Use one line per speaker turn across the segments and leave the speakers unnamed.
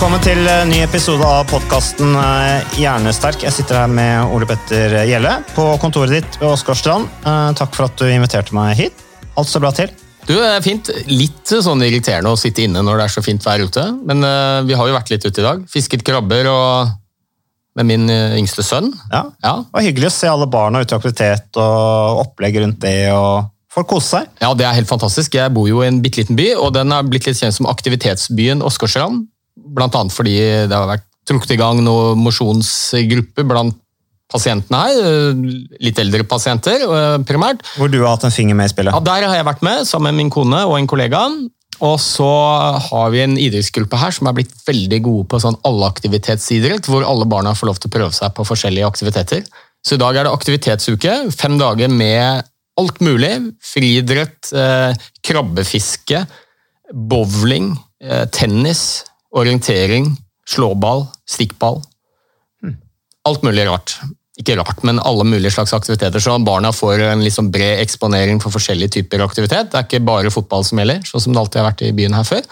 Velkommen til en ny episode av podkasten Hjernesterk. Jeg sitter her med Ole Petter Gjelle på kontoret ditt ved Åsgårdstrand. Eh, Takk for at du inviterte meg hit. Alt står bra til.
Du, det er fint. Litt sånn irriterende å sitte inne når det er så fint vær ute. Men uh, vi har jo vært litt ute i dag. Fisket krabber og med min eh, yngste sønn.
Ja.
Ja.
Det var hyggelig å se alle barna ute i aktivitet og opplegg rundt det. og Folk koser seg.
ja, det er helt fantastisk. Jeg bor jo i en bitte liten by, og den har blitt litt kjent som aktivitetsbyen Åsgårdstrand. Annet fordi det har vært trukket i gang noen mosjonsgrupper blant pasientene her. eh, Litt eldre pasienter, eh, primært.
Hvor du har hatt en finger med i spillet.
Ja, Der har jeg vært med, sammen med min kone og en kollega. Og så har vi en idrettsgruppe her som er blitt veldig gode på sånn allaktivitetsidrett, hvor alle barna får lov til å prøve seg på forskjellige aktiviteter. Så i dag er det aktivitetsuke. Fem dager med alt mulig. Friidrett, eh, krabbefiske, bowling, tennis, orientering, slåball, stikkball. Alt mulig rart. Ikke rart, men alle mulige slags aktiviteter. Så barna får en sånn bred eksponering for forskjellige typer aktivitet. Det er ikke bare fotball som gjelder, sånn som det alltid har vært i byen her før.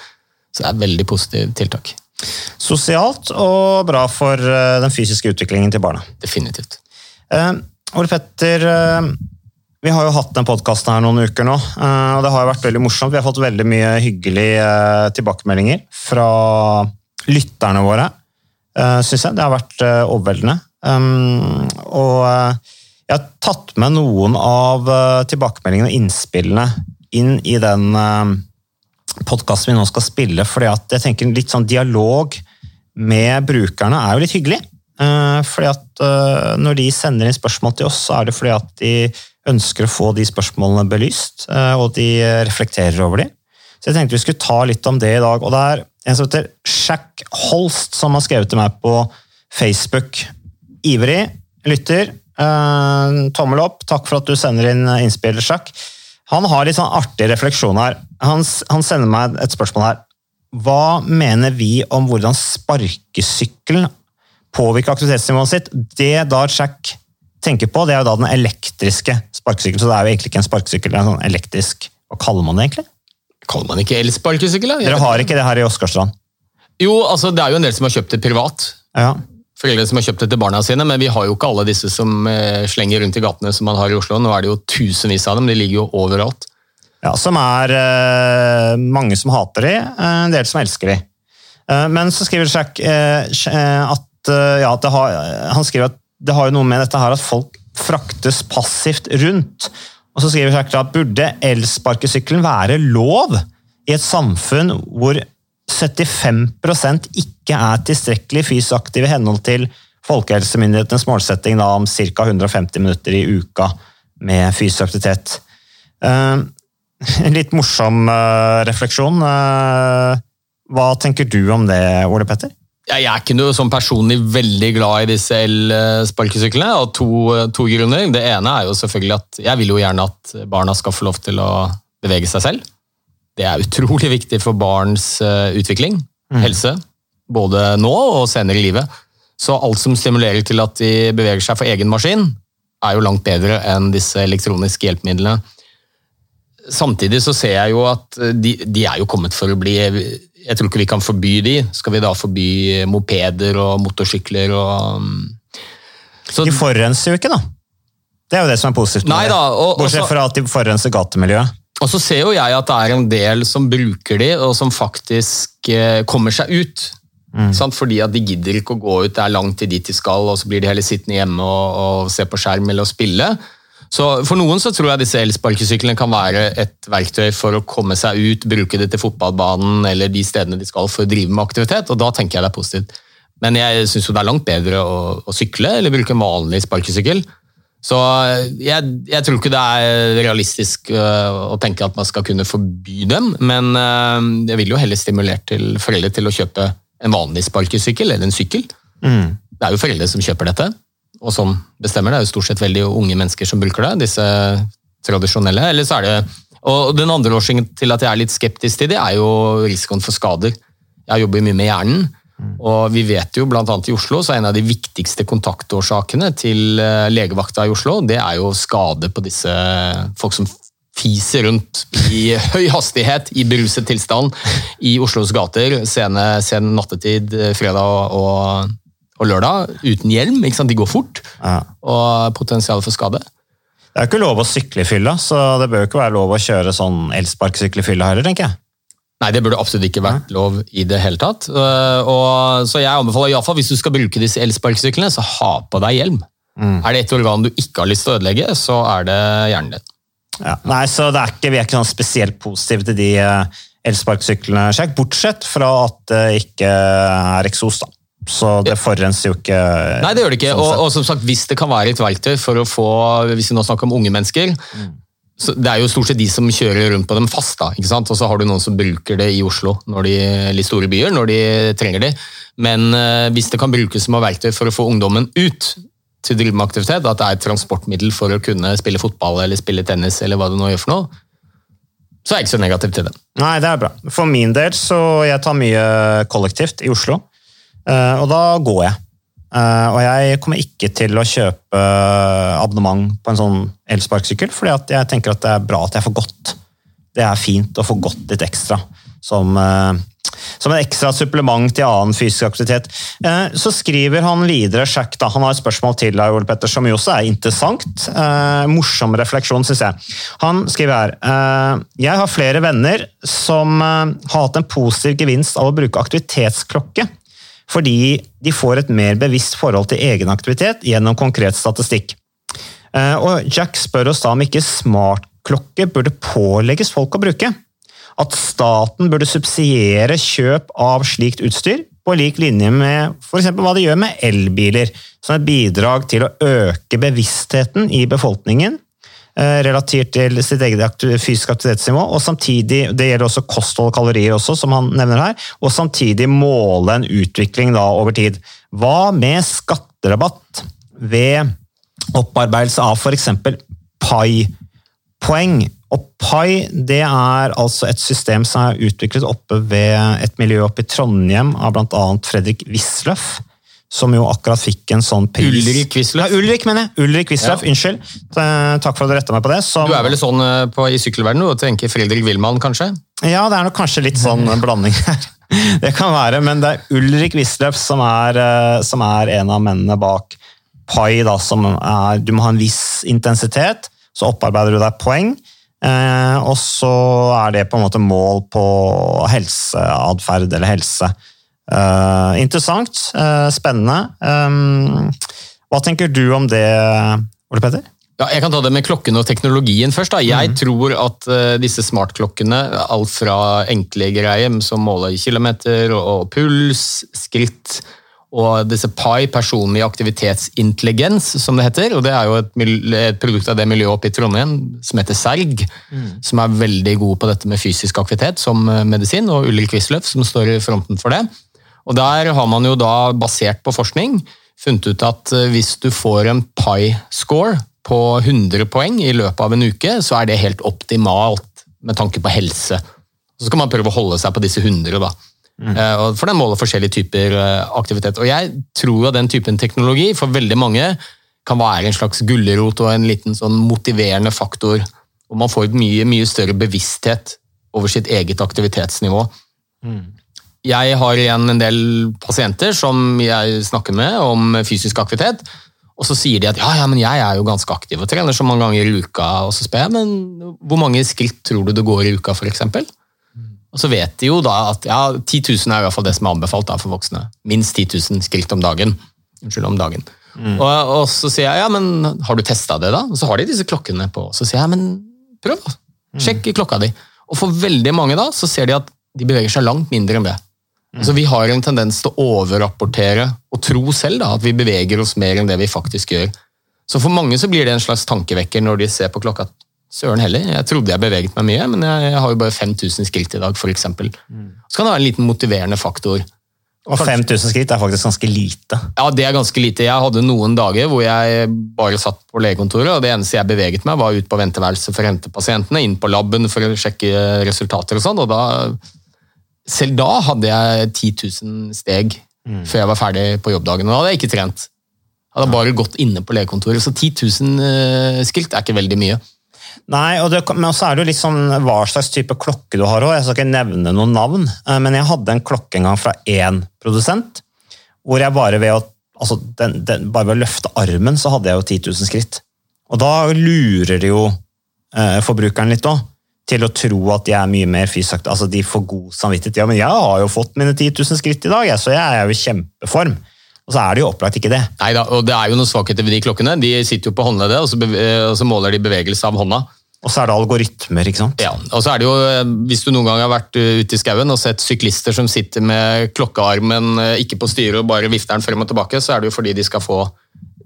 Så det er et veldig positivt tiltak.
Sosialt og bra for eh, den fysiske utviklingen til barna.
Definitivt.
Eh, Ole Petter, eh, vi har jo hatt den podkasten her noen uker nå, eh, og det har jo vært veldig morsomt. Vi har fått veldig mye hyggelige eh, tilbakemeldinger fra lytterne våre, uh, syns jeg. Det har vært eh, overveldende. Um, og eh, jeg har tatt med noen av eh, tilbakemeldingene og innspillene inn i den podkasten vi nå skal spille, fordi at jeg tenker litt sånn dialog med brukerne er jo litt hyggelig. Eh, fordi at eh, Når de sender inn spørsmål til oss, så er det fordi at de ønsker å få de spørsmålene belyst, eh, og de reflekterer over de. Så jeg tenkte vi skulle ta litt om det i dag. og Det er en som heter Shack Holst som har skrevet til meg på Facebook. Ivrig lytter. Eh, tommel opp. Takk for at du sender inn innspill, Shack. Han har litt sånn artig refleksjon her. Han, han sender meg et spørsmål her. Hva mener vi om hvordan sparkesykkelen påvirker aktivitetsnivået sitt? Det da Jack tenker på, det er jo da den elektriske sparkesykkelen. Så det er jo egentlig ikke en sparkesykkel, det er en sånn elektrisk Hva kaller man det egentlig?
Kaller man ikke elsparkesykkel? da? Jeg
Dere har
ikke.
det her i Åsgårdstrand?
Jo, altså det er jo en del som har kjøpt det privat.
Ja.
Foreldre som har kjøpt det til barna sine, men vi har jo ikke alle disse som eh, slenger rundt i gatene som man har i Oslo. Nå er det jo tusenvis av dem, de ligger jo overalt.
ja, som er eh, mange som hater de, eh, en del som elsker de. Eh, men så skriver Jack eh, eh, at ja, at har, han skriver at det har jo noe med dette her at folk fraktes passivt rundt. Og så skriver Kjerkla at burde elsparkesykkelen være lov i et samfunn hvor 75 ikke er tilstrekkelig fysisk aktive i henhold til Folkehelsemyndighetenes målsetting da, om ca. 150 minutter i uka med fysisk aktivitet. Eh, en litt morsom eh, refleksjon. Eh, hva tenker du om det, Ole Petter?
Jeg er ikke noe sånn personlig veldig glad i disse elsparkesyklene, av to, to grunner. Det ene er jo selvfølgelig at jeg vil jo gjerne at barna skal få lov til å bevege seg selv. Det er utrolig viktig for barns eh, utvikling, helse, både nå og senere i livet. Så alt som stimulerer til at de beveger seg for egen maskin, er jo langt bedre enn disse elektroniske hjelpemidlene. Samtidig så ser jeg jo at de, de er jo kommet for å bli Jeg tror ikke vi kan forby de. Skal vi da forby mopeder og motorsykler og mm, Så-
De forurenser jo ikke, da. Det er jo det som er positivt.
Nei da, og-
Bortsett fra at de forurenser gatemiljøet.
Og så ser jo jeg at det er en del som bruker de, og som faktisk eh, kommer seg ut. Sant? Fordi at de gidder ikke å gå ut, det er langt til dit de skal, og så blir de heller sittende hjemme og, og se på skjerm eller spille. Så For noen så tror jeg disse elsparkesyklene kan være et verktøy for å komme seg ut, bruke det til fotballbanen eller de stedene de skal for å drive med aktivitet, og da tenker jeg det er positivt. Men jeg syns det er langt bedre å, å sykle eller bruke en vanlig sparkesykkel. Så jeg, jeg tror ikke det er realistisk øh, å tenke at man skal kunne forby dem, men øh, jeg vil jo heller stimulere til foreldre til å kjøpe en vanlig sparkesykkel eller en sykkel. Det er jo foreldre som kjøper dette, og som bestemmer. Det er jo stort sett veldig unge mennesker som bruker det, disse tradisjonelle. Eller så er det, og Den andre årsaken til at jeg er litt skeptisk til det, er jo risikoen for skader. Jeg jobber mye med hjernen, og vi vet jo bl.a. i Oslo så er en av de viktigste kontaktårsakene til eh, legevakta i Oslo, det er jo skade på disse folk som fiser rundt i høy hastighet i beruset tilstand i Oslos gater sene, sen nattetid, fredag og, og lørdag, uten hjelm. ikke sant? De går fort,
Ja.
og potensial for skade.
Det er jo ikke lov å sykle i fylla, så det bør jo ikke være lov å kjøre sånn elsparkesykkel i fylla heller, tenker jeg.
Nei, det burde absolutt ikke vært lov i det hele tatt. Øh, Og, så jeg anbefaler iallfall hvis du skal bruke disse elsparkesyklene, så ha på deg hjelm. Er det et organ du ikke har lyst til å ødelegge, så er det hjernen din.
Ja. Nei, så er ikke, Vi er ikke sånn spesielt positive til de eh, elsparkesyklene, bortsett fra at det ikke er eksos. da. Så det forurenser jo ikke
Nei, det gjør det ikke.
sånn
Og, og som sagt, hvis det kan være et verktøy for å få Hvis vi nå snakker om unge mennesker så Det er jo stort sett de som kjører rundt på dem fast. da, ikke sant? Og så har du noen som bruker det i Oslo, når de, eller store byer, når de trenger det. Men uh, hvis det kan brukes som et verktøy for å få ungdommen ut til å drive med aktivitet, at det er et transportmiddel for å kunne spille fotball eller spille tennis, eller hva du nå gjør for noe, så er jeg ikke så negativ til det.
Nei, det er bra. For min del så jeg tar mye kollektivt i Oslo, og da går jeg. Eh, Og jeg kommer ikke til å kjøpe abonnement på en sånn elsparkesykkel, fordi jeg tenker at det er bra at jeg får gått. Det er fint å få gått litt ekstra, som, eh, som en ekstra supplement til annen fysisk aktivitet. Eh, Så skriver han videre, sjekk da, han har et spørsmål til deg, Ole Petter, som jo også er interessant. Eh, morsom refleksjon, syns jeg. Han skriver her eh, Jeg har flere venner som eh, har hatt en positiv gevinst av å bruke aktivitetsklokke, fordi de får et mer bevisst forhold til egen aktivitet gjennom konkret statistikk. Eh, Og Jack spør oss da om ikke smartklokke burde pålegges folk å bruke. At staten burde subsidiere kjøp av slikt utstyr, på lik linje med eksempel hva de gjør med elbiler, som et bidrag til å øke bevisstheten i befolkningen relatert til sitt eget fysiske fysisk aktivitetsnivå, og samtidig, det gjelder også kosthold og kalorier også, som han nevner her, og samtidig måle en utvikling da over tid. Hva med skatterabatt ved opparbeidelse av eksempel PAI-poeng? Og PAI det er altså et system som er utviklet oppe ved et miljø oppe i Trondheim av bl.a. Fredrik Wisløff, som jo akkurat fikk en sånn pris.
Ulrik Wisløff?
Ja, Ulrik, mener jeg. Ulrik Wisløff,
Ja.
unnskyld. Eh, Takk for at du retta meg på det. Som,
Du er vel sånn øh, på, i sykkelverdenen og tenker Fredrik Wilman, kanskje?
Ja, det er nok kanskje litt sånn blanding her. Det kan være, men det er Ulrik Wisløff som eh, som er en av mennene bak PAI. Da, som er, du må ha en viss intensitet, så opparbeider du deg poeng. Eh, og så er det på en måte mål på helseatferd eller helse. Eh, interessant, uh, spennende. Um, hva tenker du om det, Ole Petter?
Ja, jeg kan ta det med klokken og teknologien først. Da. Jeg tror at uh, disse smartklokkene, alt fra enkle greier som måler kilometer og, og puls, skritt, og disse PAI, personlig aktivitetsintelligens, som det heter, og det er jo et, et produkt av det miljøet oppe i Trondheim som heter Serg, som er veldig god på dette med fysisk aktivitet som medisin, og Ulrik Wisløff som står i fronten for det. Og Der har man jo da, basert på forskning, funnet ut at eh, hvis du får en PI-score på 100 poeng i løpet av en uke, så er det helt optimalt med tanke på helse. Så skal man prøve å holde seg på disse 100, da. Mm. For den måler forskjellige typer eh, aktivitet. Og Jeg tror at den typen teknologi for veldig mange kan være en slags gulrot og en liten sånn motiverende faktor. Og man får mye, mye større bevissthet over sitt eget aktivitetsnivå. Jeg har igjen en del pasienter som jeg snakker med om fysisk aktivitet, Og så sier de at ja, ja, men jeg er jo ganske aktiv og trener så mange ganger i uka. Og så spør jeg, men hvor mange skritt tror du det går i uka, f.eks.? Og så vet de jo da at ja, 10 000 er i hvert fall det som er anbefalt da, for voksne. Minst 10 000 skritt om dagen. Unnskyld, om dagen. Og, og så sier jeg ja, men har du testa det, da? Og så har de disse klokkene på. Og Så sier jeg men prøv, da. Sjekk klokka di. Og for veldig mange da, så ser de at de beveger seg langt mindre enn det. Altså, vi har en tendens til å overrapportere og tro selv da, at vi beveger oss mer enn det vi faktisk gjør. Så for mange så blir det en slags tankevekker når de ser på klokka. at Søren heller, jeg trodde jeg beveget meg mye, men jeg, har jo bare 5000 skritt i dag, f.eks. Så kan det være en liten motiverende faktor.
Og 5000 skritt er faktisk ganske lite.
Ja, det er ganske lite. Jeg hadde noen dager hvor jeg bare satt på legekontoret, og det eneste jeg beveget meg, var ut på venteværelset for å hente pasientene, inn på laben for å sjekke resultater og sånn, og da Selv da hadde jeg 10 000 steg før jeg var ferdig på jobbdagen, og da hadde jeg ikke trent. Jeg hadde bare gått inne på legekontoret, så 10 000 eh, skritt er ikke veldig mye.
Nei, og det, men også er det jo litt sånn hva slags type klokke du har òg. Jeg skal ikke nevne noen navn, eh, men jeg hadde en klokke en gang fra én produsent, hvor jeg bare ved å, altså den, den, bare ved å løfte armen, så hadde jeg jo 10 000 skritt. Og da lurer det jo eh, forbrukeren litt òg, til å tro at de er mye mer fysisk aktive. Altså, de får god samvittighet. Ja, men jeg har jo fått mine 10 000 skritt i dag, så jeg er jo i kjempeform. Og så er det jo opplagt ikke det.
Neida, og det er jo noen svakheter ved de klokkene. De sitter jo på håndleddet, og så, og så måler de bevegelse av hånda.
Og så er det algoritmer, ikke sant?
Ja, og så er det jo, eh, Hvis du noen gang har vært eh, ute i skauen og sett syklister som sitter med klokkearmen eh, ikke på styret og bare vifter den frem og tilbake, så er det jo fordi de skal få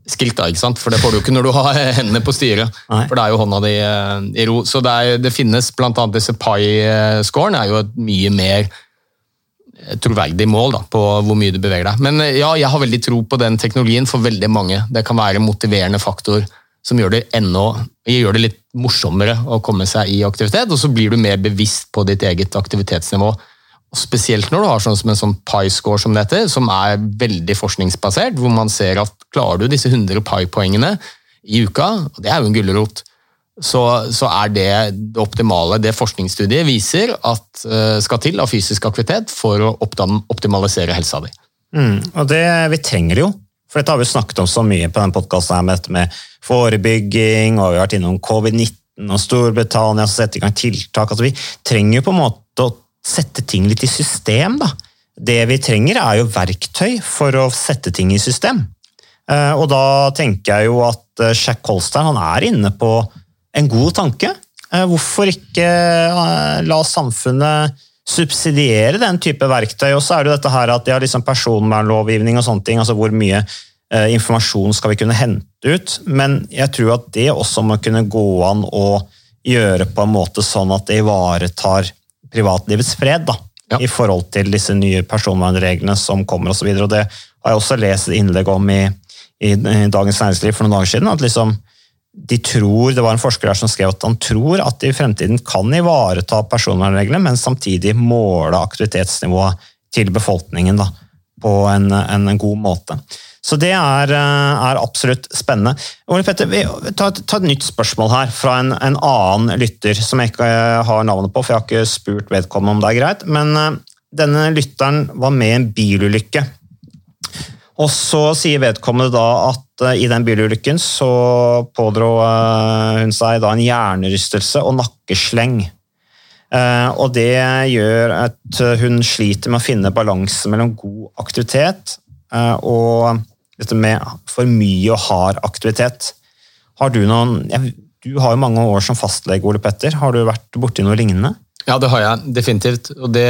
skritt. da, ikke sant? For det får du jo ikke når du har hendene på styret.
Nei.
For det er jo hånda di eh, i ro. Så det, er, det finnes bl.a. disse pai-scoren. er jo et mye mer eh, troverdig mål da, på hvor mye du beveger deg. Men eh, ja, jeg har veldig tro på den teknologien for veldig mange. Det kan være en motiverende faktor som gjør det, enda, gjør det litt morsommere å komme seg i aktivitet, og så blir du mer bevisst på ditt eget aktivitetsnivå. Og spesielt når du har sånn som en sånn Pi-score som dette, som er veldig forskningsbasert, hvor man ser at klarer du disse 100 Pi-poengene i uka, og det er jo en gulrot, så, så er det det optimale. Det forskningsstudiet viser at uh, skal til av fysisk aktivitet for å optimalisere helsa di.
Mm, og det, vi trenger jo. For dette har vi snakket om så mye på den podkasten med med forebygging, og vi har vært innom covid-19 og Storbritannia som setter i gang tiltak. Altså, vi trenger jo på en måte å sette ting litt i system. da. Det vi trenger, er jo verktøy for å sette ting i system. Eh, Og da tenker jeg jo at eh, Jack Holstein han er inne på en god tanke. Eh, Hvorfor ikke la samfunnet subsidiere den type verktøy? Og så er det jo dette her at ja, liksom personvernlovgivning og sånne ting, altså hvor mye informasjon skal vi kunne hente ut? Men jeg tror at det også må kunne gå an å gjøre på en måte sånn at det ivaretar privatlivets fred, da,
Ja.
i forhold til disse nye personvernreglene som kommer osv. Det har jeg også lest innlegg om i, i, i Dagens Næringsliv for noen dager siden. at liksom de tror, Det var en forsker her som skrev at han tror at de i fremtiden kan ivareta personvernreglene, men samtidig måle aktivitetsnivået til befolkningen da, på en, en, en god måte. Så det er, eh, er absolutt spennende. Ole Petter, vi ta, et- ta et nytt spørsmål her fra en, en annen lytter som jeg ikke eh, har navnet på, for jeg har ikke spurt vedkommende om det er greit. Men eh, denne lytteren var med i en bilulykke. Og så sier vedkommende da at i den bilulykken så pådro hun seg da en hjernerystelse og nakkesleng. Og det gjør at hun sliter med å finne balanse mellom god aktivitet og dette med for mye og hard aktivitet. Har du noen Du har jo mange år som fastlege, Ole Petter. Har du vært borti noe lignende?
Ja, det har jeg definitivt. Og det,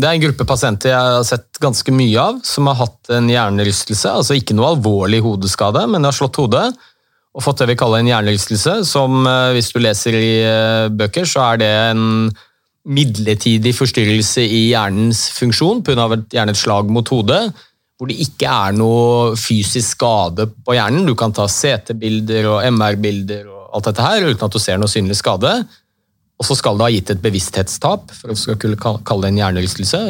det er en gruppe pasienter jeg har sett ganske mye av, som har hatt en hjernerystelse. Altså ikke noe alvorlig hodeskade, men de har slått hodet og fått det vi kaller en hjernerystelse, som eh, hvis du leser i eh, bøker, så er det en midlertidig forstyrrelse i hjernens funksjon pga. gjerne et slag mot hodet, hvor det ikke er noe fysisk skade på hjernen. Du kan ta CT-bilder og MR-bilder og alt dette her uten at du ser noe synlig skade. Og så skal det ha gitt et bevissthetstap, for å skal kunne kalle det en hjernerystelse.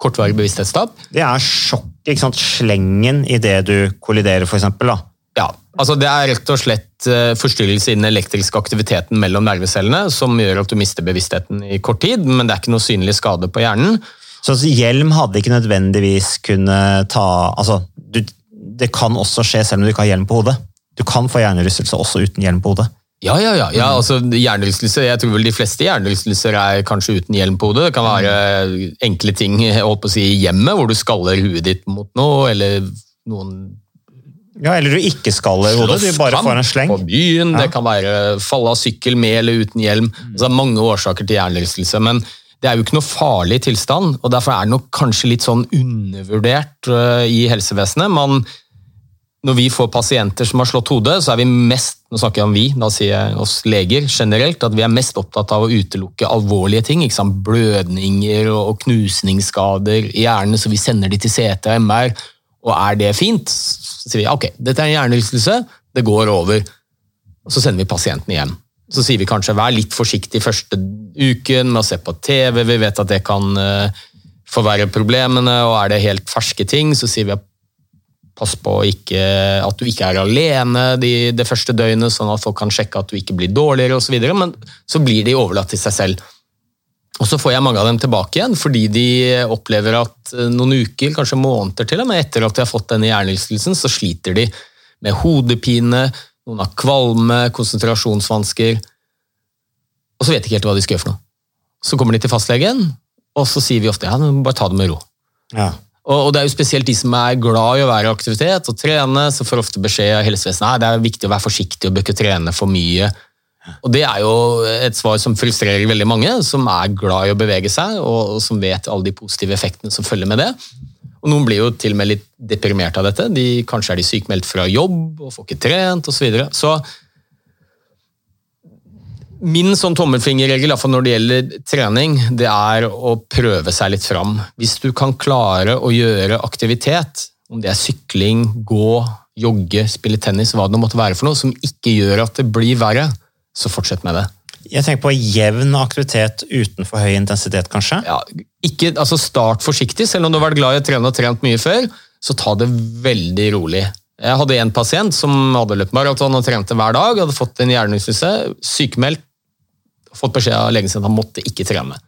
Kortvarig bevissthetstap.
Det er sjokk, ikke sant? Slengen i det du kolliderer, for eksempel. Da.
Ja, altså Det er rett og slett eh, forstyrrelse i den elektriske aktiviteten mellom nervecellene som gjør at du mister bevisstheten i kort tid, men det er ikke noe synlig skade på hjernen.
Så hjelm hadde ikke nødvendigvis kunne ta altså, du, Det kan også skje selv om du ikke har hjelm på hodet. du kan få hjernerystelse også uten hjelm på hodet.
Ja, ja, ja. ja altså, hjernerystelse, Jeg tror vel de fleste hjernerystelser er kanskje uten hjelm på hodet. Det kan være enkle ting holdt på å si, i hjemmet, hvor du skaller huet ditt mot noe, eller noen
Ja, Eller du ikke skaller hodet, du bare får en sleng.
På byen,
Ja.
Det kan være falle av sykkel med eller uten hjelm. Altså, det er mange årsaker til hjernerystelse. men det er jo ikke noe farlig tilstand, og derfor er det nok kanskje litt sånn undervurdert øh, i helsevesenet. Man, når vi får pasienter som har slått hodet, så er vi mest nå snakker jeg om vi, da sier jeg oss leger generelt, at vi er mest opptatt av å utelukke alvorlige ting. ikke sant? Blødninger og knusningsskader i hjernen, så vi sender de til CT og MR. Og er det fint, så sier vi ok, dette er en hjernerystelse, det går over. Og så sender vi pasienten hjem. Så sier vi kanskje vær litt forsiktig første uken med å se på TV, vi vet at det kan eh, forverre problemene, og er det helt ferske ting, så sier vi at pass på ikke, at du ikke er alene de, det første døgnet, sånn at folk kan sjekke at du ikke blir dårligere osv., men så blir de overlatt til seg selv. Og så får jeg mange av dem tilbake igjen, fordi de opplever at eh, noen uker, kanskje måneder til og med etter at de har fått denne hjernerystelsen, så sliter de med hodepine, noen har kvalme, konsentrasjonsvansker, og så vet de ikke helt hva de skal gjøre for noe. Så kommer de til fastlegen, og så sier vi ofte ja, bare ta det med ro.
Ja.
Og, og det er jo spesielt de som er glad i å være i aktivitet og trene, så får ofte beskjed av helsevesenet nei, det er viktig å være forsiktig og bør ikke trene for mye. Og Det er jo et svar som frustrerer veldig mange, som er glad i å bevege seg, og, og som vet alle de positive effektene som følger med det. Og Noen blir jo til og med litt deprimert av dette. De, kanskje er de sykmeldt fra jobb og får ikke trent osv. Så, videre. så min sånn tommelfingerregel iallfall når det gjelder trening, det er å prøve seg litt fram. Hvis du kan klare å gjøre aktivitet, om det er sykling, gå, jogge, spille tennis, hva det måtte være for noe, som ikke gjør at det blir verre, så fortsett med det.
Jeg tenker på jevn aktivitet utenfor høy intensitet, kanskje.
Ja, ikke, altså Start forsiktig, selv om du har vært glad i å trene og trent mye før, så ta det veldig rolig. Jeg hadde en pasient som hadde løpt maraton og trente hver dag, hadde fått en hjernerystelse, sykemeldt, fått beskjed av legen sin at han måtte ikke trene.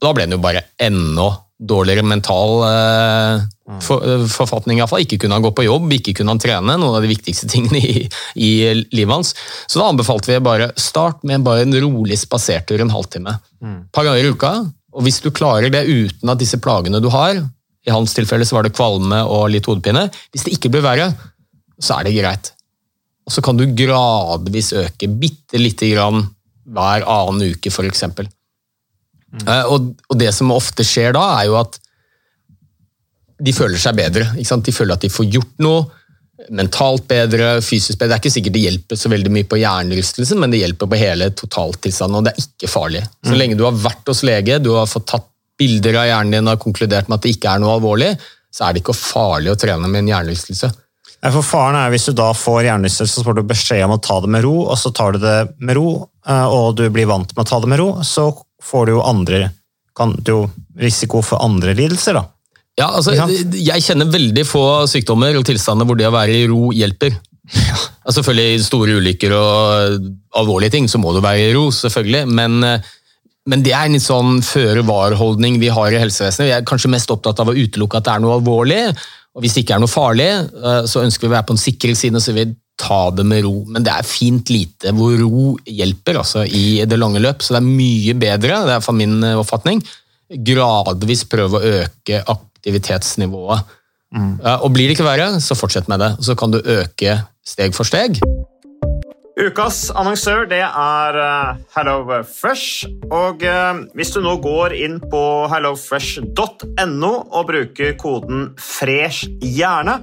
Da ble han jo bare enda dårligere mental eh, for, eh, forfatning. I hvert fall. Ikke kunne han gå på jobb, ikke kunne han trene, noen av de viktigste tingene i, i livet hans. Så da anbefalte vi bare start med bare en rolig spasertur en halvtime. Mm. par ganger i uka. Og hvis du klarer det uten at disse plagene du har, i hans tilfelle så var det kvalme og litt hodepine, hvis det ikke blir verre, så er det greit. Og så kan du gradvis øke bitte lite grann hver annen uke, f.eks. Eh, Og, og det som ofte skjer da, er jo at de føler seg bedre. De føler at de får gjort noe. Mentalt bedre, fysisk bedre. Det er ikke sikkert det hjelper så veldig mye på hjernerystelsen, men det hjelper på hele totaltilstanden, og det er ikke farlig. Så lenge du har vært hos lege, du har fått tatt bilder av hjernen din og har konkludert med at det ikke er noe alvorlig, så er det ikke farlig å trene med en hjernerystelse.
Nei, For Faren er hvis du da får hjernerystelse, så får du beskjed om å ta det med ro, og så tar du det med ro, eh, og du blir vant med å ta det med ro, så får du jo andre kan du jo risiko for andre lidelser, da.
Ja, altså, Jeg kjenner veldig få sykdommer og tilstander hvor det å være i ro hjelper. Altså, selvfølgelig i store ulykker og alvorlige ting, så må du være i ro, selvfølgelig. Men, men det er en litt sånn føre-var-holdning vi har i helsevesenet. Vi er kanskje mest opptatt av å utelukke at det er noe alvorlig. Og hvis det ikke er noe farlig, eh, så ønsker vi å være på den sikre siden og så vil vi ta det med ro. Men det er fint lite hvor ro hjelper altså, i det lange løp. Så det er mye bedre, det er for min eh, oppfatning, gradvis prøve å øke aktivitetsnivået. Mm. Og blir det ikke verre, så fortsett med det. Så kan du øke steg for steg.
Ukas annonsør det er eh, HelloFresh. Og eh, hvis du nå går inn på hellofresh.no og bruker koden 'fresh hjerne',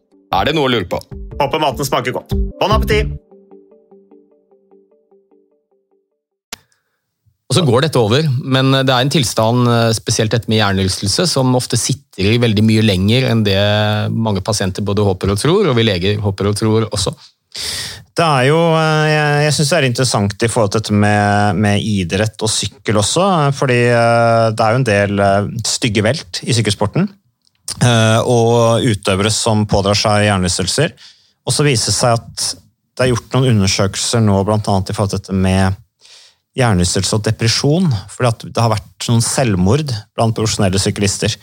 Er det noe å lure på?
Håper maten smaker godt. Bon appétit!
Og så går dette over, men det er en tilstand, eh, spesielt dette med hjernerystelse, som ofte sitter i veldig mye lenger enn det mange pasienter både håper og tror, og vi leger håper og tror også.
Det er jo, eh, Jeg, jeg syns det er interessant i forhold til dette med, med idrett og sykkel også. fordi eh, det er jo en del stygge velt i sykkelsporten. Eh, Og utøvere som pådrar seg hjernerystelser. Og så viser det seg at det er gjort noen undersøkelser nå blant annet i forhold til dette med hjernerystelse og depresjon. fordi det har vært noen selvmord blant profesjonelle syklister.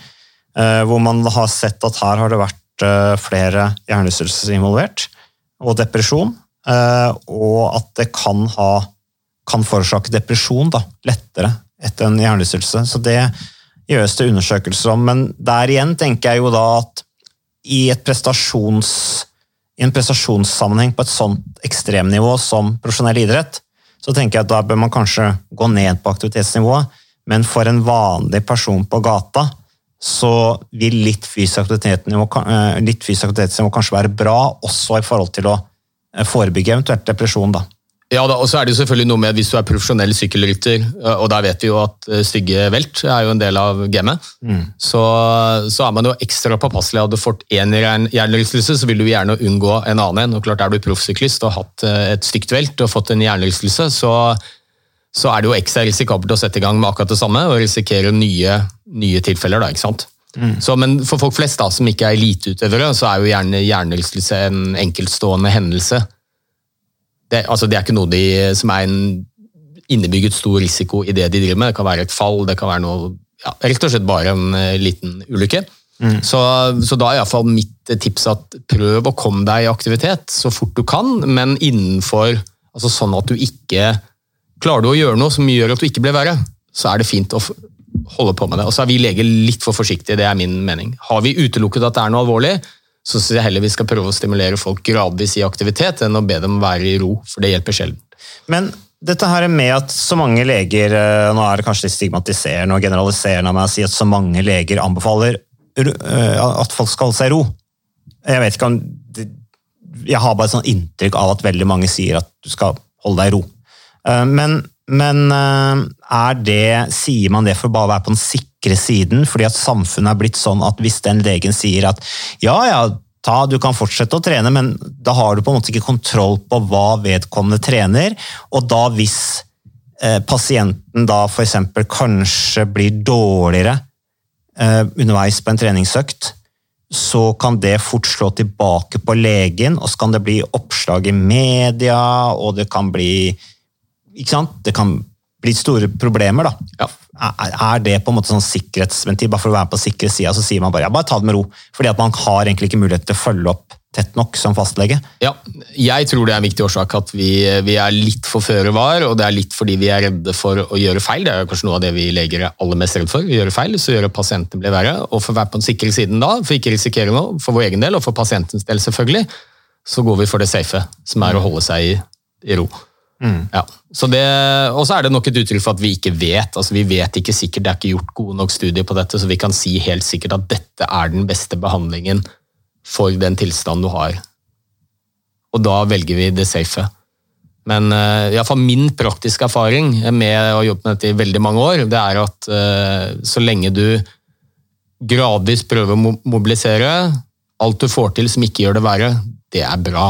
eh, Hvor man har sett at her har det vært eh, flere hjernerystelser involvert og depresjon, og at det kan, ha, kan forårsake depresjon da, lettere etter en hjernerystelse. Så det gjøres det undersøkelser om, men der igjen tenker jeg jo da at i, prestasjons, i en prestasjonssammenheng på et sånt ekstremnivå som profesjonell idrett, så tenker jeg at da bør man kanskje gå ned på aktivitetsnivået, men for en vanlig person på gata, så vil litt fysisk aktivitetsnivå, eh, aktivitetsnivå kanskje være bra, også i forhold til å eh, forebygge eventuelt depresjon. da.
Ja, da, og så er det jo selvfølgelig noe med Hvis du er profesjonell sykkelrytter, og der vet vi jo at eh, stygge velt er jo en del av gamet, så, så er man jo ekstra påpasselig. Hadde du fått én hjernerystelse, så vil du gjerne unngå en annen en. Og klart Er du proffsyklist og har hatt eh, et stygt velt og fått en hjernerystelse, så, så er det jo ekstra risikabelt å sette i gang med akkurat det samme og risikere nye, nye tilfeller. da, ikke sant? Så, men for folk flest da, som ikke er eliteutøvere, så er jo gjerne hjernerystelse en enkeltstående hendelse. Det, altså, det er ikke noe de, som er en innebygget stor risiko i det de driver med. Det kan være et fall, det kan være noe ja, rett og slett bare en eh, liten ulykke. Så, så da er iallfall mitt tips at prøv å komme deg i aktivitet så fort du kan, men innenfor altså Sånn at du ikke Klarer du å gjøre noe som gjør at du ikke blir verre, så er det fint å holde på med det. Og så er vi leger litt for forsiktige, det er min mening. Har vi utelukket at det er noe alvorlig, så syns jeg heller vi skal prøve å stimulere folk gradvis i aktivitet, enn å be dem være i ro, for det hjelper sjelden.
Men dette her med at så mange leger eh, Nå er det kanskje litt stigmatiserende og generaliserende av meg å si at så mange leger anbefaler eh, at folk skal holde seg i ro. Jeg vet ikke om Jeg har bare et sånt inntrykk av at veldig mange sier at du skal holde deg i ro. Eh, Men, men eh, er det, sier man det for bare å være på den sikre siden? Fordi at samfunnet er blitt sånn at hvis den legen sier at ja, ja, ta, du kan fortsette å trene, men da har du på en måte ikke kontroll på hva vedkommende trener, og da hvis eh, pasienten da f.eks. kanskje blir dårligere eh, underveis på en treningsøkt, så kan det fort slå tilbake på legen, og så kan det bli oppslag i media, og det kan bli Ikke sant? Det kan bli store problemer, da. Er, er det på en måte sånn sikkerhetsventil, bare for å være på sikre sida, så sier man bare ja, bare ta det med ro. Fordi at man har egentlig ikke mulighet til å følge opp tett nok som fastlege.
Ja, jeg tror det er en viktig årsak at vi, vi er litt for føre var, og det er litt fordi vi er redde for å gjøre feil. Det er kanskje noe av det vi leger er aller mest redd for. Å gjøre feil, så gjøre pasienten bli verre. Og for å være på den sikre siden da, for ikke risikere noe, for vår egen del og for pasientens del selvfølgelig, så går vi for det safe, som er å holde seg i, i ro.
Mm.
Ja, så det, Og så er det nok et uttrykk for at vi ikke vet. altså Vi vet ikke sikkert, det er ikke gjort gode nok studier på dette, så vi kan si helt sikkert at dette er den beste behandlingen for den tilstanden du har. Og da velger vi det safe. Men iallfall min praktiske erfaring med å jobbe med dette i veldig mange år, det er at uh, så lenge du gradvis prøver å mobilisere, alt du får til som ikke gjør det verre, det er bra.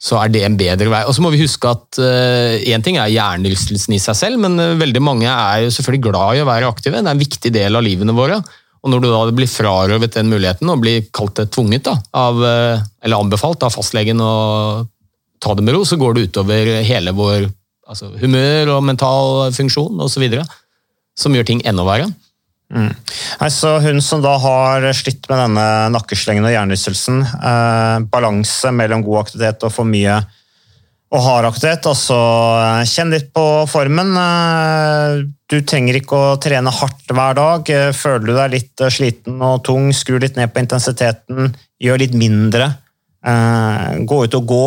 Så er det en bedre vei. Og så må vi huske at én uh, ting er hjernerystelsen i seg selv, men uh, veldig mange er jo selvfølgelig glad i å være aktive. Det er en viktig del av livene våre. Og når du da blir frarøvet den muligheten og blir kalt det tvunget, da, av, eller anbefalt av fastlegen å ta det med ro, så går det utover hele vår altså, humør og mental funksjon osv. Som gjør ting enda verre.
Mm. Altså, hun som da har slitt med denne nakkeslengen og hjernerystelsen, eh, balanse mellom god aktivitet og for mye og hard aktivitet, altså kjenn litt på formen. Eh, du trenger ikke å trene hardt hver dag. Eh, føler du deg litt sliten og tung, skru litt ned på intensiteten, gjør litt mindre. Gå ut og gå,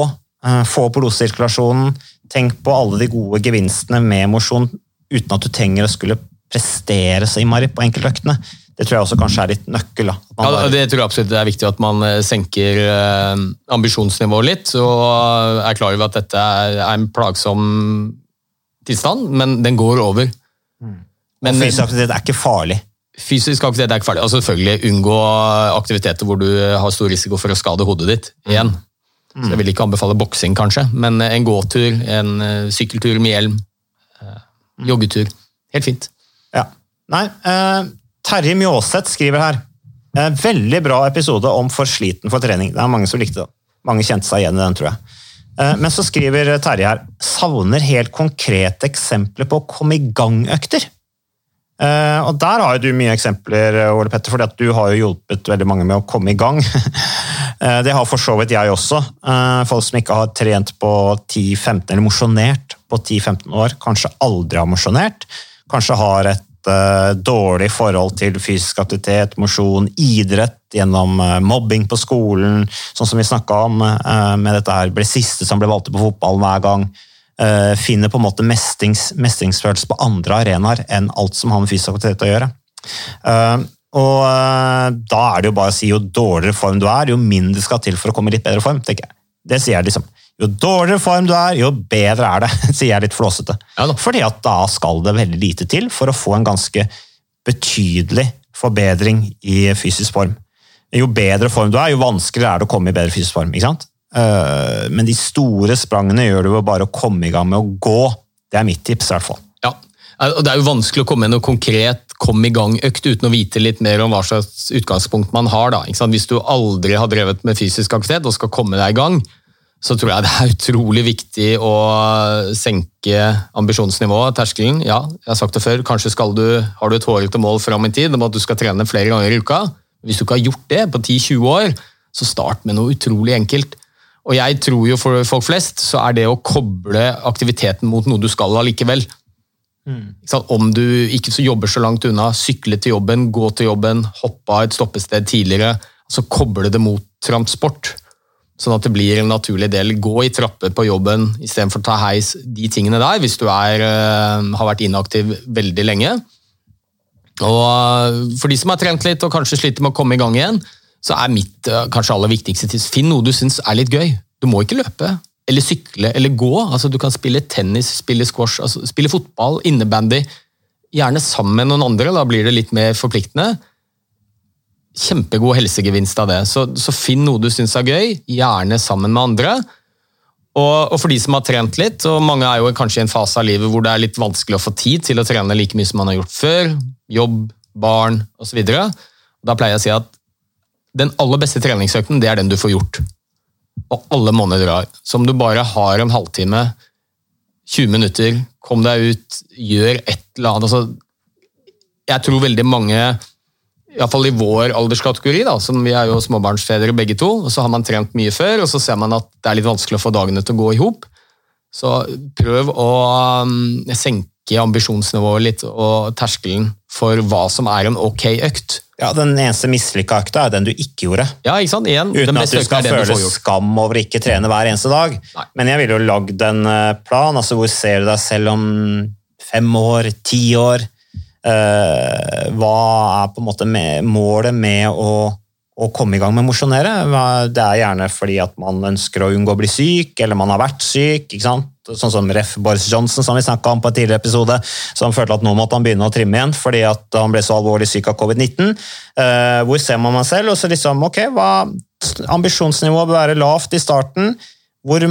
få opp blodsirkulasjonen. Tenk på alle de gode gevinstene med mosjon uten at du trenger å skulle prestere så innmari på enkeltøktene. Det tror jeg også kanskje er litt nøkkel. Da.
Ja, det tror jeg absolutt det er viktig at man eh, senker eh, ambisjonsnivået litt, og er klar over at dette er en plagsom tilstand, men den går over.
Men, fysisk aktivitet er ikke farlig?
Fysisk aktivitet er ikke farlig. Og selvfølgelig unngå aktiviteter hvor du har stor risiko for å skade hodet ditt igjen. Så jeg vil ikke anbefale boksing, kanskje, men en gåtur, en eh, sykkeltur med hjelm, joggetur. Helt fint.
Nei, eh, Terje Mjåseth skriver her. Eh, veldig bra episode om for sliten for trening. Det er mange som likte det. Mange kjente seg igjen i den, tror jeg. Eh, men så skriver Terje her savner helt konkrete eksempler på å komme i gang-økter. Eh, og der har jo du mye eksempler, Ole Petter, fordi at du har jo hjulpet veldig mange med å komme i gang. Eh, det har for så vidt jeg også. Eh, folk som ikke har trent på 10-15, eller mosjonert på 10-15 år, kanskje aldri har mosjonert. Kanskje har et dårlig forhold til fysisk aktivitet, mosjon, idrett gjennom uh, mobbing på skolen, sånn som vi snakka om uh, med dette her, ble siste som ble valgt på fotballen hver gang. finner på en måte mestrings, mestringsfølelse på andre arenaer enn alt som har med fysisk aktivitet å gjøre. og da er det jo bare å si jo dårligere form du er, jo mindre skal til for å komme i litt bedre form. tenker jeg. Det sier jeg liksom. Jo dårligere form du er, jo bedre er det, sier jeg litt flåsete.
Ja,
Fordi at da skal det veldig lite til for å få en ganske betydelig forbedring i fysisk form. Jo bedre form du er, jo vanskeligere er det å komme i bedre fysisk form. ikke sant? Eh, Men de store sprangene gjør du jo bare å komme i gang med å gå. Det er mitt tips, i hvert fall.
Ja, og Det er jo vanskelig å komme med noe konkret kom i gang-økt uten å vite litt mer om hva slags utgangspunkt man har. da. Hvis du aldri har drevet med fysisk aktivitet og skal komme deg i gang, så tror jeg det er utrolig viktig å senke ambisjonsnivået, terskelen. Ja, jeg har sagt det før, kanskje du, har du et hårete mål fram i tid om at du skal trene flere ganger i uka. Hvis du ikke har gjort det på 10-20 år, så start med noe utrolig enkelt. Og jeg tror jo for folk flest så er det å koble aktiviteten mot noe du skal allikevel. Mm. Om du ikke så jobber så langt unna, sykle til jobben, gå til jobben, hoppe av et stoppested tidligere, så koble det mot transport. Sånn at det blir en naturlig del. Gå i trapper på jobben istedenfor ta heis. De tingene der, hvis du er, har vært inaktiv veldig lenge. Og For de som har trent litt og kanskje sliter med å komme i gang igjen, så er mitt kanskje aller viktigste tips finn noe du syns er litt gøy. Du må ikke løpe eller sykle eller gå. Altså, du kan spille tennis, spille squash, altså, spille fotball, innebandy. Gjerne sammen med noen andre, da blir det litt mer forpliktende. Kjempegod helsegevinst av det. Så, så finn noe du syns er gøy, gjerne sammen med andre. Og, og, for de som har trent litt, og mange er jo kanskje i en fase av livet hvor det er litt vanskelig å få tid til å trene like mye som man har gjort før, jobb, barn osv., da pleier jeg å si at den aller beste treningsøkten, det er den du får gjort. Og alle måneder drar. Så om du bare har en halvtime, 20 minutter, kom deg ut, gjør et eller annet altså, Jeg tror veldig mange iallfall i vår alderskategori, da, som vi er jo småbarnsfedre begge to, og så har man trent mye før, og så ser man at det er litt vanskelig å få dagene til å gå i hop. Så prøv å um, senke ambisjonsnivået litt og terskelen for hva som er en ok økt.
Ja, Den eneste mislykka økta er den du ikke gjorde.
Ja, ikke sant? Igjen,
Uten at du skal føle du skam over ikke trene hver eneste dag. Nei. Men jeg ville jo lagd en eh, plan. altså Hvor ser du deg selv om fem år, ti år? Uh, hva er på en måte med, målet med å, å, komme i gang med å mosjonere? Det er gjerne fordi at man ønsker å unngå å bli syk, eller man har vært syk. ikke sant? Sånn som Ref Boris Johnson, som vi snakka om på en tidligere episode, som følte at nå måtte han begynne å trimme igjen fordi at han ble så alvorlig syk av covid-19. Uh, hvor ser man meg selv? Og så liksom, ok, hva, Ambisjonsnivået bør være lavt i starten. Hvor,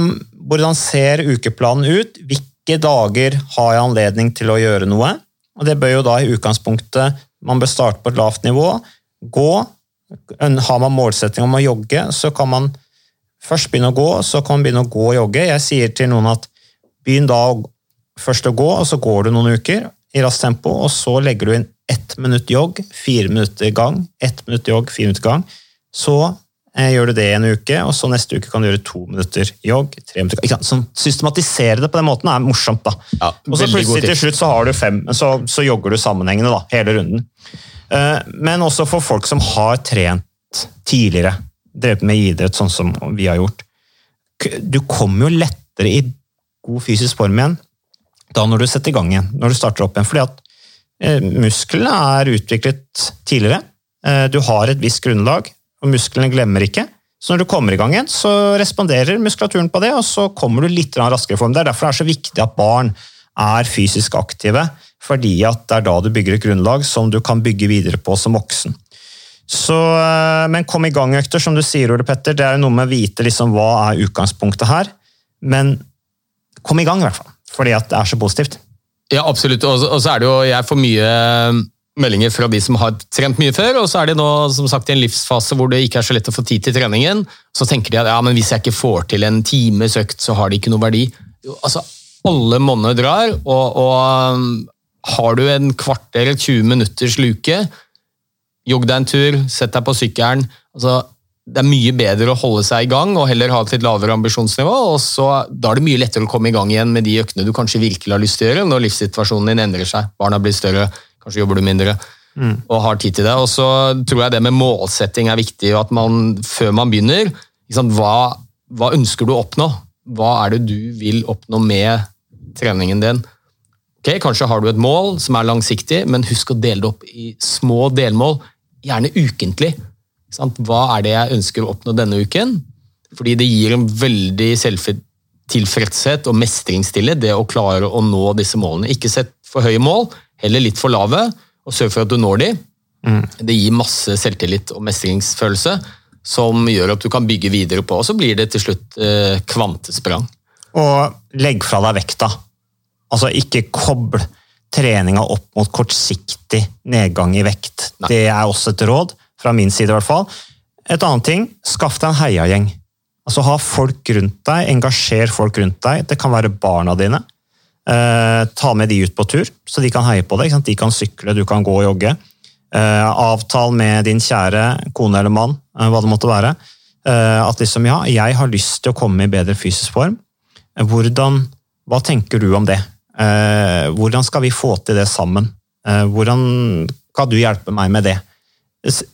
hvordan ser ukeplanen ut? Hvilke dager har jeg anledning til å gjøre noe? Og det bør jo da i utgangspunktet Man bør starte på et lavt nivå. Gå. Har man målsetting om å jogge, så kan man først begynne å gå, så kan man begynne å gå og jogge. Jeg sier til noen at begynn da først å gå, og så går du noen uker i raskt tempo, og så legger du inn ett minutt jogg, fire minutter gang, ett minutt jogg, fire minutter gang. Så gjør du det en uke, og så neste uke kan du gjøre to minutter jogg. tre minutter, ikke sant? Sånn, systematisere det på den måten er morsomt. da. Ja, og så plutselig til slutt så har du fem, så, så jogger du sammenhengende da, hele runden. Eh, men også for folk som har trent tidligere, drevet med idrett sånn som vi har gjort. Du kommer jo lettere i god fysisk form igjen da når du setter i gang igjen, når du starter opp igjen. fordi at eh, musklene er utviklet tidligere. Du har et visst grunnlag, og musklene glemmer ikke. Så når du kommer i gang igjen, så responderer muskulaturen på det, og så kommer du litt raskere i form. Det er derfor det er så viktig at barn er fysisk aktive, fordi at det er da du bygger et grunnlag som du kan bygge videre på som voksen. Så, eh, men kom i gang-økter, som du sier, Ole Petter. Det er noe med å vite liksom, hva er utgangspunktet her. Men kom i gang, i hvert fall. Fordi at det er så positivt.
Ja, absolutt. Og så er det jo Jeg får mye meldinger fra de som har trent mye før, og så er de nå som sagt i en livsfase hvor det ikke er så lett å få tid til treningen. Så tenker de at ja, men hvis jeg ikke får til en times økt, så har det ikke noe verdi. Altså, Alle monner drar, og, og um, har du en kvarter eller 20 minutters luke, jogg deg en tur, sett deg på sykkelen. altså det er mye bedre å holde seg i gang og heller ha et litt lavere ambisjonsnivå. og så, Da er det mye lettere å komme i gang igjen med de øktene du kanskje virkelig har lyst til å gjøre når livssituasjonen din endrer seg. Barna blir større, Kanskje jobber du mindre mm. og har tid til det. Og så tror jeg det med målsetting er viktig, og at man før man begynner liksom, hva, hva, ønsker du å oppnå? Hva er det du vil oppnå med treningen din? Ok, Kanskje har du et mål som er langsiktig, men husk å dele det opp i små delmål, gjerne ukentlig. Hva er det jeg ønsker å oppnå denne uken? Fordi det gir en veldig selvtilfredshet og mestringsstillhet, det å klare å nå disse målene. Ikke sett for høye mål, eller litt for lave, og sørg for at du når de. Mm. Det gir masse selvtillit og mestringsfølelse som gjør at du kan bygge videre på. Og så blir det til slutt eh, kvantesprang.
Og legg fra deg vekta. Altså ikke koble treninga opp mot kortsiktig nedgang i vekt. Nei. Det er også et råd, fra min side i hvert fall. Et annet ting, skaff deg en heiagjeng. Altså Ha folk rundt deg, engasjer folk rundt deg. Det kan være barna dine, Eh, ta med de ut på tur, så de kan heie på deg. De kan sykle, du kan gå og jogge. Eh, avtal med din kjære kone eller mann, eh, hva det måtte være. at liksom, ja, jeg har lyst til å komme i bedre fysisk form. Hvordan, hva tenker du om det? hvordan skal vi få til det sammen? hvordan kan du hjelpe meg med det?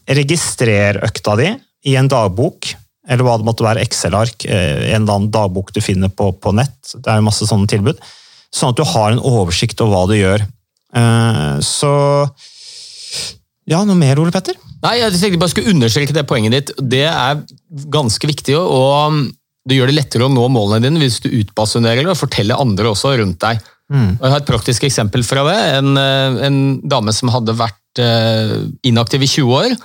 Registrer økta di i en dagbok, eller hva det måtte være, Excel-ark, en eller annen dagbok du finner på, på nett. Det er masse sånne tilbud sånn at du har en oversikt over hva du gjør. Eh, så Ja, noe mer, Ole Petter?
Nei, Jeg tenkte bare skulle understreke det poenget ditt. Det er ganske viktig, og det gjør det lettere å nå målene dine hvis du utbasunerer og forteller andre også rundt deg. Mm. Og jeg har et praktisk eksempel fra det. En, eh, en dame som hadde vært eh, inaktiv i 20 år.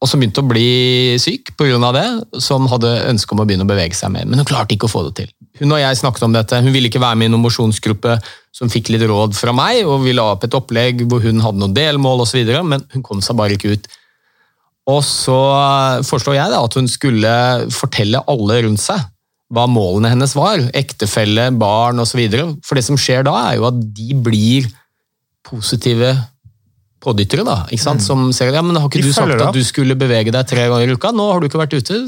Og som begynte å bli syk pga. det, som hadde ønske om å begynne å bevege seg mer. Men hun klarte ikke å få det til. Hun og jeg snakket om dette. Hun ville ikke være med i noen mosjonsgruppe som fikk litt råd fra meg, og vi la opp et opplegg hvor hun hadde noen delmål osv., men hun kom seg bare ikke ut. Og så foreslår jeg da at hun skulle fortelle alle rundt seg hva målene hennes var. Ektefelle, barn osv. For det som skjer da, er jo at de blir positive pådyttere. da, ikke sant?
Mm.
Som ser ja, men har ikke
De
du sagt at du skulle bevege deg tre ganger i uka? Nå har du ikke vært ute,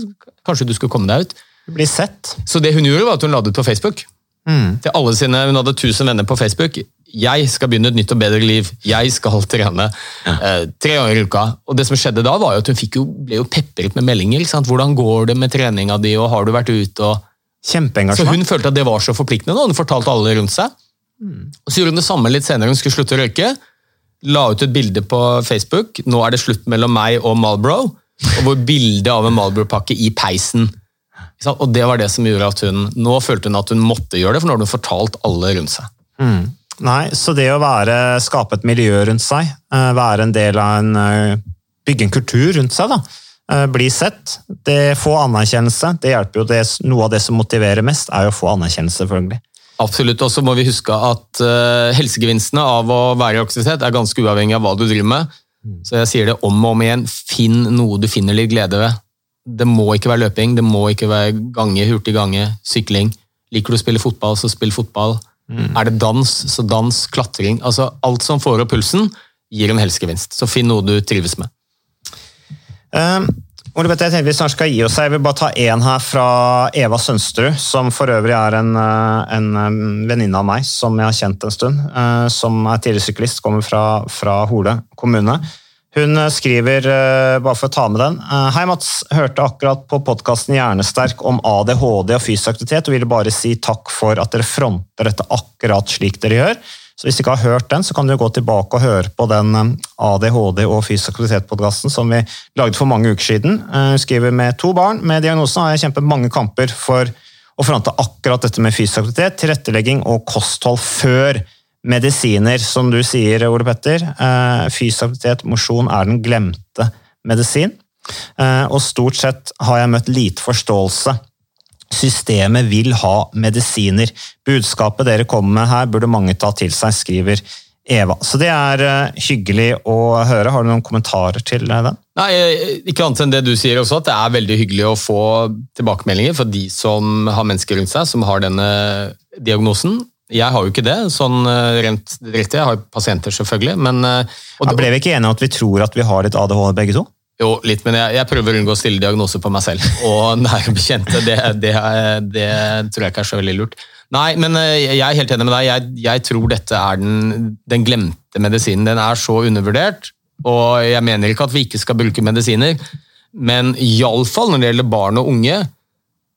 kanskje du skulle komme deg ut?
Bli sett.
Så det hun gjorde, var at hun la det ut på Facebook.
Mm.
Til alle sine, Hun hadde 1000 venner på Facebook. Jeg skal begynne et nytt og bedre liv. Jeg skal trene eh, tre ganger i uka. Og det som skjedde da, var jo at hun jo, ble jo pepret med meldinger. sant? Hvordan går det med treninga di, og har du vært ute? og... Så hun følte at det var så forpliktende, og hun fortalte alle rundt seg. Og så gjorde hun det samme litt senere, hun skulle slutte å røyke. La ut et bilde på Facebook. Nå er det slutt mellom meg og Marlboro. Og hvor bildet av en Marlboro-pakke i peisen. Og det var det som gjorde at hun Nå følte hun at hun måtte gjøre det, for nå hadde hun fortalt alle rundt seg.
Mm. Nei, så det å være, skape et miljø rundt seg, eh, være en del av en eh, Bygge en kultur rundt seg, da. Eh, Bli sett. Det, få anerkjennelse. Det hjelper jo det, Noe av det som motiverer mest, er jo å få anerkjennelse, selvfølgelig.
Absolutt. Og så må vi huske at eh, helsegevinstene av å være i aktivitet er ganske uavhengig av hva du driver med. Så jeg sier det om og om igjen, finn noe du finner litt glede ved. Det må ikke være løping, det må ikke være gange, hurtig gange, sykling. Liker du å spille fotball, så spill fotball. Er det dans, så dans, klatring. Altså alt som får opp pulsen, gir en helsegevinst. Så finn noe du trives med.
Um, Petter, jeg tenker vi snart skal gi oss. Jeg vil bare ta én her fra Eva Sønsterud, som for øvrig er en, eh, en um, venninne av meg som jeg har kjent en stund. eh, Som er tidligere syklist, kommer fra, fra Hole kommune. Hun eh, skriver, eh, bare for å ta med den eh, Hei, Mats. Hørte akkurat på podkasten Hjernesterk om ADHD og fysisk aktivitet, og ville bare si takk for at dere fronter dette akkurat slik dere gjør. Så Hvis du ikke har hørt den, så kan du gå tilbake og høre på den eh, ADHD og fysisk aktivitet-podkasten som vi lagde for mange uker siden. Eh, Hun skriver med to barn med diagnosen har jeg kjempet mange kamper for å fronte akkurat dette med fysisk aktivitet, tilrettelegging og kosthold før medisiner, som du sier, Ole Petter. Eh, Fysisk aktivitet, mosjon, er den glemte medisin. Og stort sett har jeg møtt lite forståelse. Systemet vil ha medisiner. Budskapet dere kommer med her, burde mange ta til seg, skriver Eva. Så det er eh, hyggelig å høre. Har du noen kommentarer til den?
Nei, eh, ikke annet enn det du sier også, at det er veldig hyggelig å få tilbakemeldinger fra de som har mennesker rundt seg som har denne diagnosen. Jeg har jo ikke det, sånn eh, rent direkte. Jeg har jo pasienter, selvfølgelig. Men, og
ja, ble vi ikke enige om at vi tror at vi har litt ADHD begge to?
Jo, litt, men jeg, jeg prøver å unngå å stille diagnoser på meg selv. Og nære bekjente, det, det, det tror jeg ikke er så veldig lurt. Nei, men eh, jeg er helt enig med deg. Jeg, jeg tror dette er den, den glemte medisinen. Den er så undervurdert, og jeg mener ikke at vi ikke skal bruke medisiner, men iallfall når det gjelder barn og unge,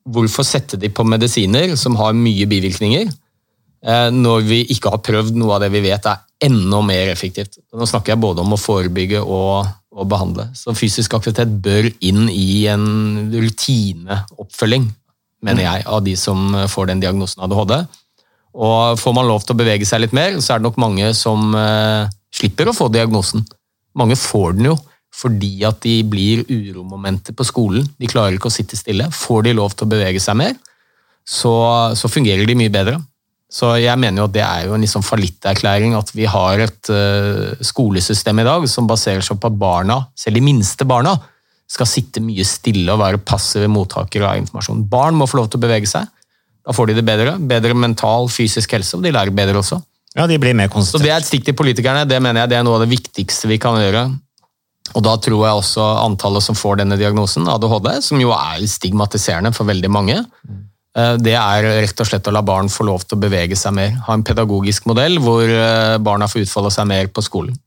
hvorfor sette de på medisiner som har mye bivirkninger, eh, når vi ikke har prøvd noe av det vi vet er enda mer effektivt. Nå snakker jeg både om å forebygge og, og behandle. Så fysisk aktivitet bør inn i en rutineoppfølging, mener jeg, av de som får den diagnosen ADHD. Og får man lov til å bevege seg litt mer, så er det nok mange som eh, slipper å få diagnosen. Mange får den jo fordi at de blir uromomenter på skolen. De klarer ikke å sitte stille. Får de lov til å bevege seg mer, så, så fungerer de mye bedre. Så jeg mener jo at det er jo en liksom fallitterklæring at vi har et eh, skolesystem i dag som baserer seg på at barna, selv de minste barna, skal sitte mye stille og være passive mottakere av informasjon. Barn må få lov til å bevege seg. Da får de det bedre. Bedre mental, fysisk helse, og de lærer bedre også.
Ja, de blir mer konsentrert.
Så det er et stikk til politikerne. Det mener jeg det er noe av det viktigste vi kan gjøre. Og da tror jeg også antallet som får denne diagnosen, ADHD, som jo er stigmatiserende for veldig mange, eh, det er rett og slett å la barn få lov til å bevege seg mer. Ha en pedagogisk modell hvor eh, barna får utfolde seg mer på skolen.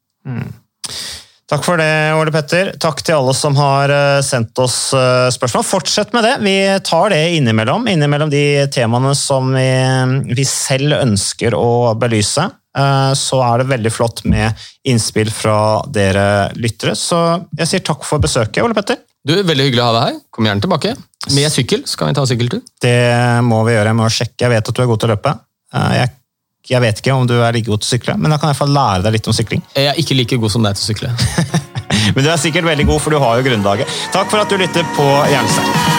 Takk for det, Ole Petter. Takk til alle som har eh, sendt oss eh, spørsmål. Fortsett med det. Vi tar det innimellom, innimellom de temaene som vi, vi selv ønsker å belyse. Eh, Så er det veldig flott med innspill fra dere lyttere. Så jeg sier takk for besøket, Ole Petter.
Du, Veldig hyggelig å ha deg her. Kom gjerne tilbake. Med sykkel, skal vi ta sykkeltur.
Det må vi gjøre. Jeg må sjekke. Jeg vet at du er god til å løpe. Eh, Jeg, jeg vet ikke om du er like god til å sykle, men da kan jeg få lære deg litt om sykling.
Jeg er ikke like god som deg til å sykle.
Men du er sikkert veldig god, for du har jo grunnlaget. Takk for at du lytter på Jernstein.